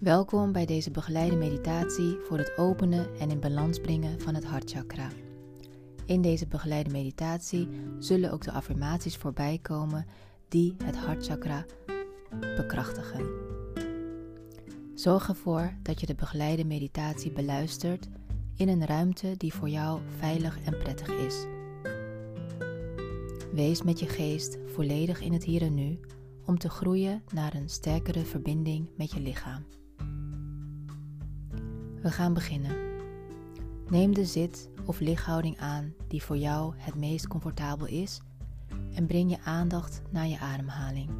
Welkom bij deze begeleide meditatie voor het openen en in balans brengen van het hartchakra. In deze begeleide meditatie zullen ook de affirmaties voorbij komen die het hartchakra bekrachtigen. Zorg ervoor dat je de begeleide meditatie beluistert in een ruimte die voor jou veilig en prettig is. Wees met je geest volledig in het hier en nu om te groeien naar een sterkere verbinding met je lichaam. We gaan beginnen. Neem de zit- of lichthouding aan die voor jou het meest comfortabel is en breng je aandacht naar je ademhaling.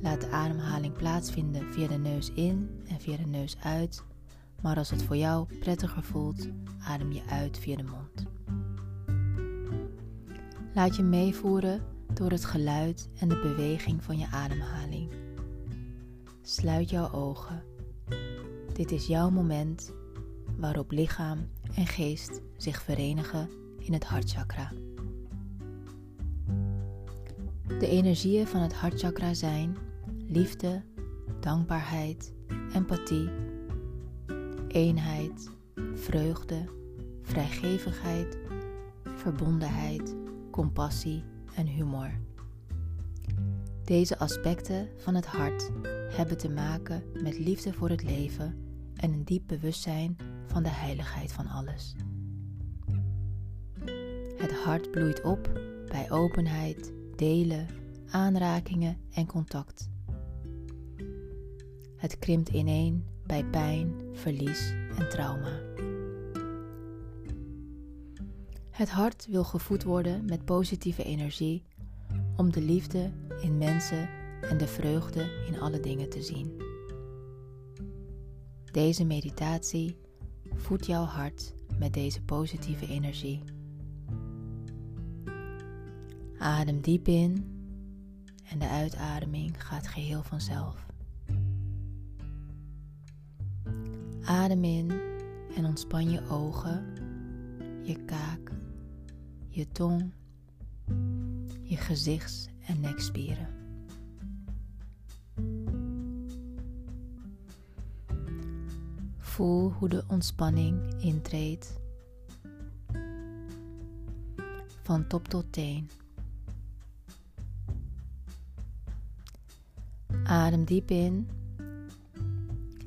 Laat de ademhaling plaatsvinden via de neus in en via de neus uit, maar als het voor jou prettiger voelt, adem je uit via de mond. Laat je meevoeren door het geluid en de beweging van je ademhaling. Sluit jouw ogen dit is jouw moment waarop lichaam en geest zich verenigen in het hartchakra. De energieën van het hartchakra zijn liefde, dankbaarheid, empathie, eenheid, vreugde, vrijgevigheid, verbondenheid, compassie en humor. Deze aspecten van het hart hebben te maken met liefde voor het leven en een diep bewustzijn van de heiligheid van alles. Het hart bloeit op bij openheid, delen, aanrakingen en contact. Het krimpt ineen bij pijn, verlies en trauma. Het hart wil gevoed worden met positieve energie om de liefde in mensen en de vreugde in alle dingen te zien. Deze meditatie voedt jouw hart met deze positieve energie. Adem diep in en de uitademing gaat geheel vanzelf. Adem in en ontspan je ogen, je kaak, je tong, je gezichts- en nekspieren. Voel hoe de ontspanning intreedt van top tot teen. Adem diep in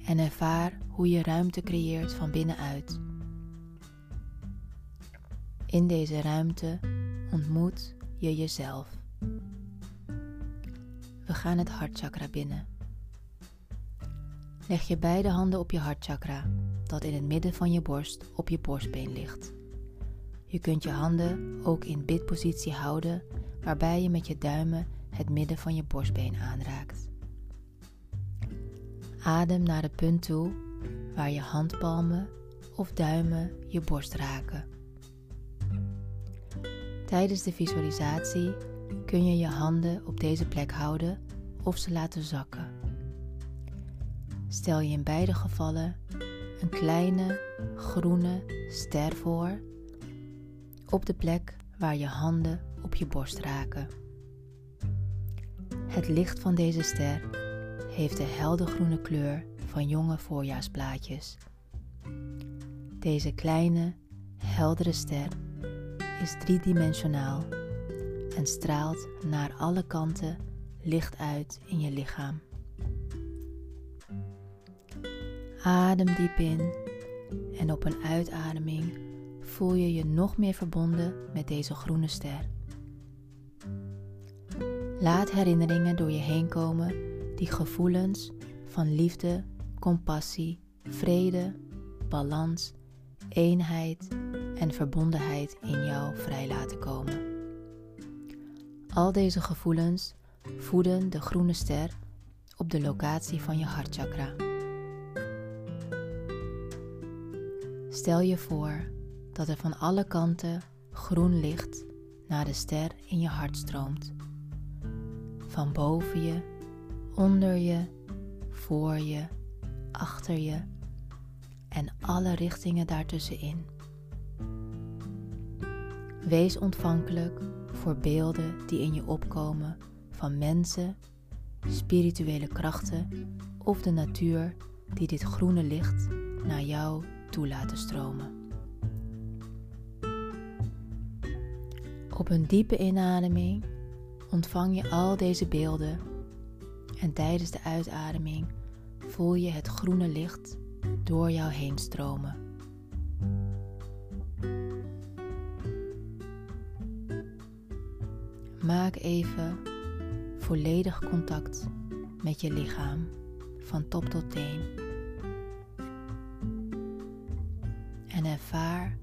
en ervaar hoe je ruimte creëert van binnenuit. In deze ruimte ontmoet je jezelf. We gaan het hartchakra binnen. Leg je beide handen op je hartchakra, dat in het midden van je borst op je borstbeen ligt. Je kunt je handen ook in bidpositie houden, waarbij je met je duimen het midden van je borstbeen aanraakt. Adem naar de punt toe waar je handpalmen of duimen je borst raken. Tijdens de visualisatie kun je je handen op deze plek houden of ze laten zakken. Stel je in beide gevallen een kleine groene ster voor op de plek waar je handen op je borst raken. Het licht van deze ster heeft de heldergroene kleur van jonge voorjaarsblaadjes. Deze kleine, heldere ster is driedimensionaal en straalt naar alle kanten licht uit in je lichaam. Adem diep in en op een uitademing voel je je nog meer verbonden met deze groene ster. Laat herinneringen door je heen komen die gevoelens van liefde, compassie, vrede, balans, eenheid en verbondenheid in jou vrij laten komen. Al deze gevoelens voeden de groene ster op de locatie van je hartchakra. Stel je voor dat er van alle kanten groen licht naar de ster in je hart stroomt. Van boven je, onder je, voor je, achter je en alle richtingen daartussenin. Wees ontvankelijk voor beelden die in je opkomen van mensen, spirituele krachten of de natuur die dit groene licht naar jou toe laten stromen. Op een diepe inademing ontvang je al deze beelden en tijdens de uitademing voel je het groene licht door jou heen stromen. Maak even volledig contact met je lichaam van top tot teen. Ervaar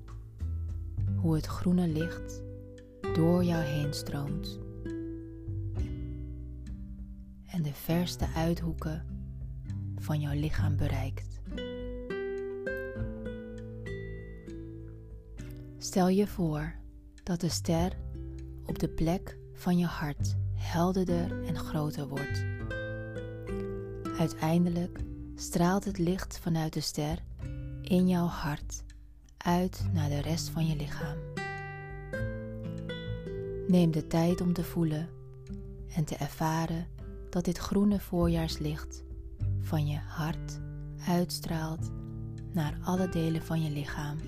hoe het groene licht door jou heen stroomt. En de verste uithoeken van jouw lichaam bereikt. Stel je voor dat de ster op de plek van je hart helderder en groter wordt. Uiteindelijk straalt het licht vanuit de ster in jouw hart uit naar de rest van je lichaam. Neem de tijd om te voelen en te ervaren dat dit groene voorjaarslicht van je hart uitstraalt naar alle delen van je lichaam.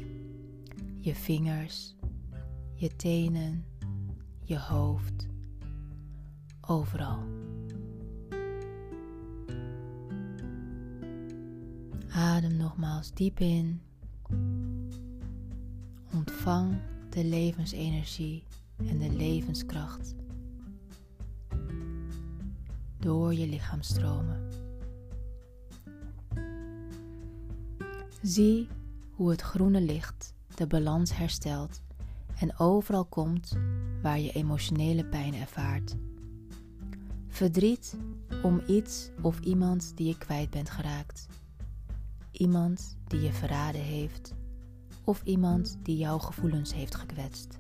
Je vingers, je tenen, je hoofd, overal. Adem nogmaals diep in. Ontvang de levensenergie en de levenskracht door je lichaam stromen. Zie hoe het groene licht de balans herstelt en overal komt waar je emotionele pijn ervaart. Verdriet om iets of iemand die je kwijt bent geraakt. Iemand die je verraden heeft of iemand die jouw gevoelens heeft gekwetst.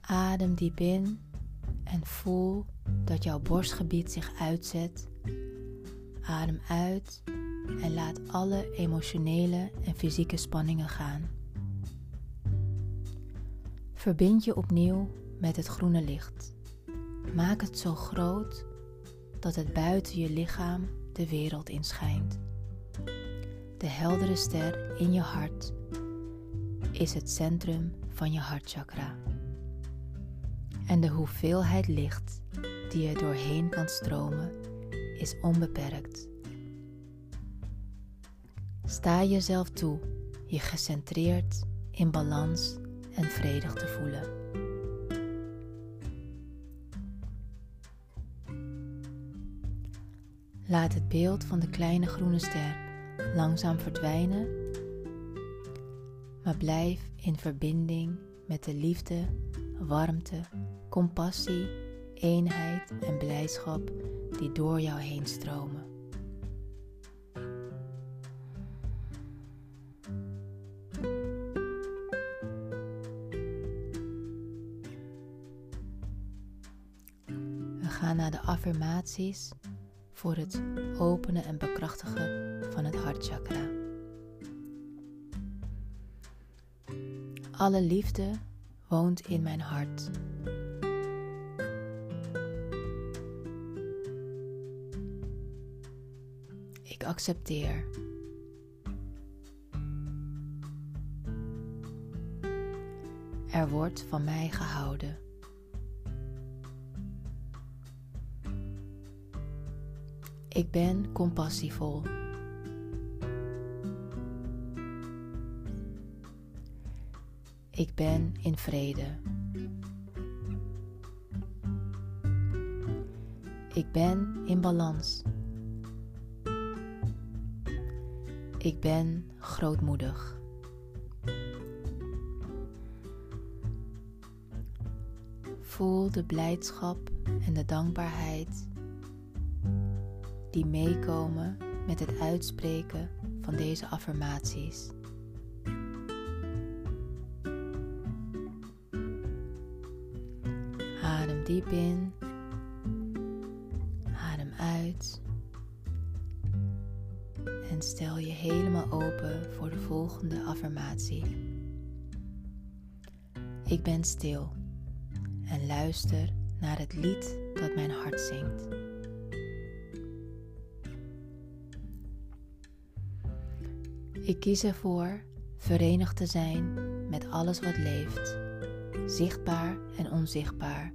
Adem diep in en voel dat jouw borstgebied zich uitzet. Adem uit en laat alle emotionele en fysieke spanningen gaan. Verbind je opnieuw met het groene licht. Maak het zo groot dat het buiten je lichaam de wereld inschijnt. De heldere ster in je hart is het centrum van je hartchakra. En de hoeveelheid licht die er doorheen kan stromen is onbeperkt. Sta jezelf toe je gecentreerd, in balans en vredig te voelen. Laat het beeld van de kleine groene ster langzaam verdwijnen, maar blijf in verbinding met de liefde, warmte, compassie, eenheid en blijdschap die door jou heen stromen. We gaan naar de affirmaties voor het openen en bekrachtigen van het hartchakra. Alle liefde woont in mijn hart. Ik accepteer. Er wordt van mij gehouden. Ik ben compassievol. Ik ben in vrede. Ik ben in balans. Ik ben grootmoedig. Voel de blijdschap en de dankbaarheid die meekomen met het uitspreken van deze affirmaties. Adem diep in, adem uit en stel je helemaal open voor de volgende affirmatie. Ik ben stil en luister naar het lied dat mijn hart zingt. Ik kies ervoor verenigd te zijn met alles wat leeft, zichtbaar en onzichtbaar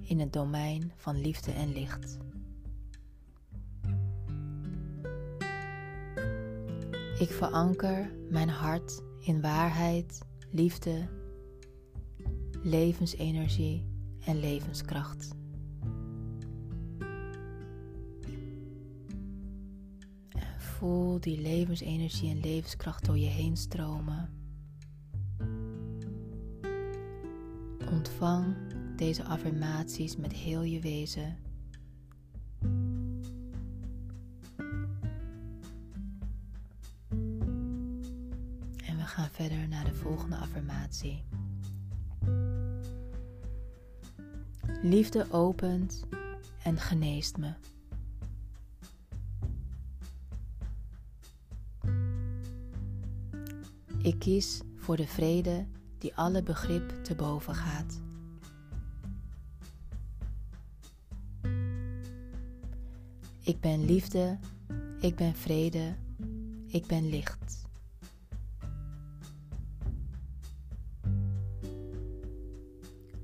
in het domein van liefde en licht. Ik veranker mijn hart in waarheid, liefde, levensenergie en levenskracht. Voel die levensenergie en levenskracht door je heen stromen. Ontvang deze affirmaties met heel je wezen. En we gaan verder naar de volgende affirmatie. Liefde opent en geneest me. Ik kies voor de vrede die alle begrip te boven gaat. Ik ben liefde, ik ben vrede, ik ben licht.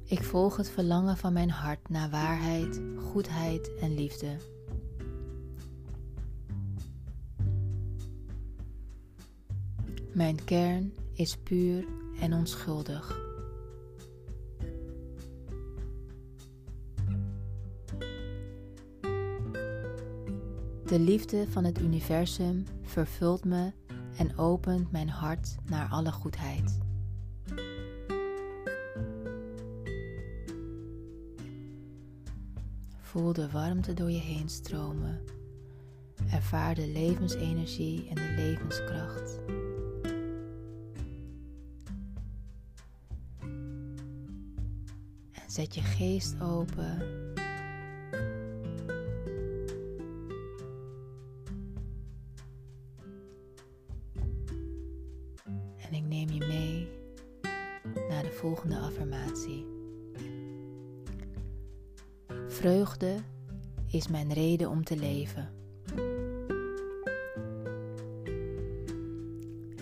Ik volg het verlangen van mijn hart naar waarheid, goedheid en liefde. Mijn kern is puur en onschuldig. De liefde van het universum vervult me en opent mijn hart naar alle goedheid. Voel de warmte door je heen stromen. Ervaar de levensenergie en de levenskracht. Zet je geest open. En ik neem je mee naar de volgende affirmatie. Vreugde is mijn reden om te leven.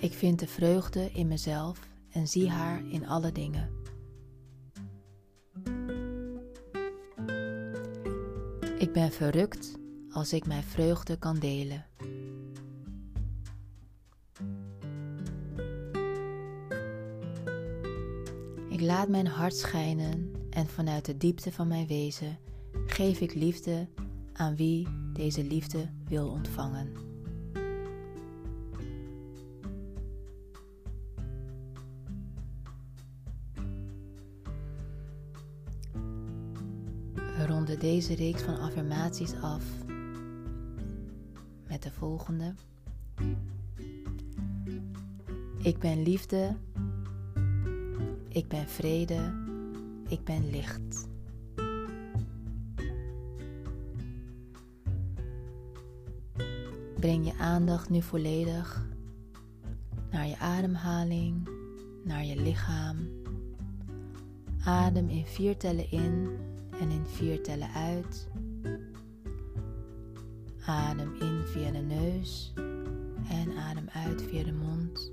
Ik vind de vreugde in mezelf en zie haar in alle dingen. Ben verrukt als ik mijn vreugde kan delen. Ik laat mijn hart schijnen en vanuit de diepte van mijn wezen geef ik liefde aan wie deze liefde wil ontvangen. Deze reeks van affirmaties af met de volgende. Ik ben liefde, ik ben vrede, ik ben licht. Breng je aandacht nu volledig naar je ademhaling, naar je lichaam. Adem in vier tellen in en in vier tellen uit. Adem in via de neus en adem uit via de mond.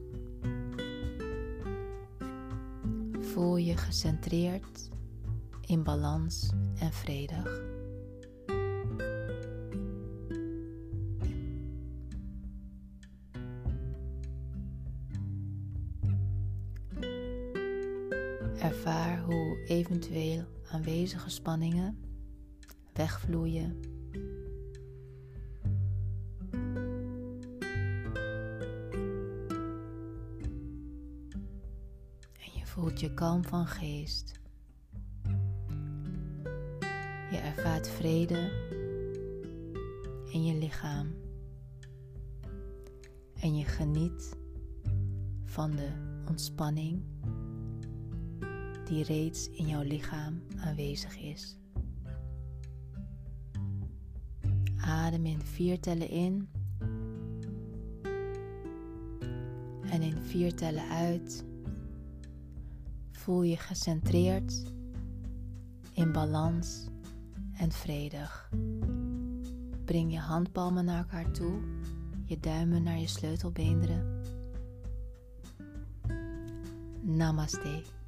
Voel je gecentreerd, in balans en vredig. Eventueel aanwezige spanningen wegvloeien. En je voelt je kalm van geest. Je ervaart vrede in je lichaam. En je geniet van de ontspanning die reeds in jouw lichaam aanwezig is. Adem in vier tellen in en in vier tellen uit. Voel je gecentreerd, in balans en vredig. Breng je handpalmen naar elkaar toe, je duimen naar je sleutelbeenderen. Namaste.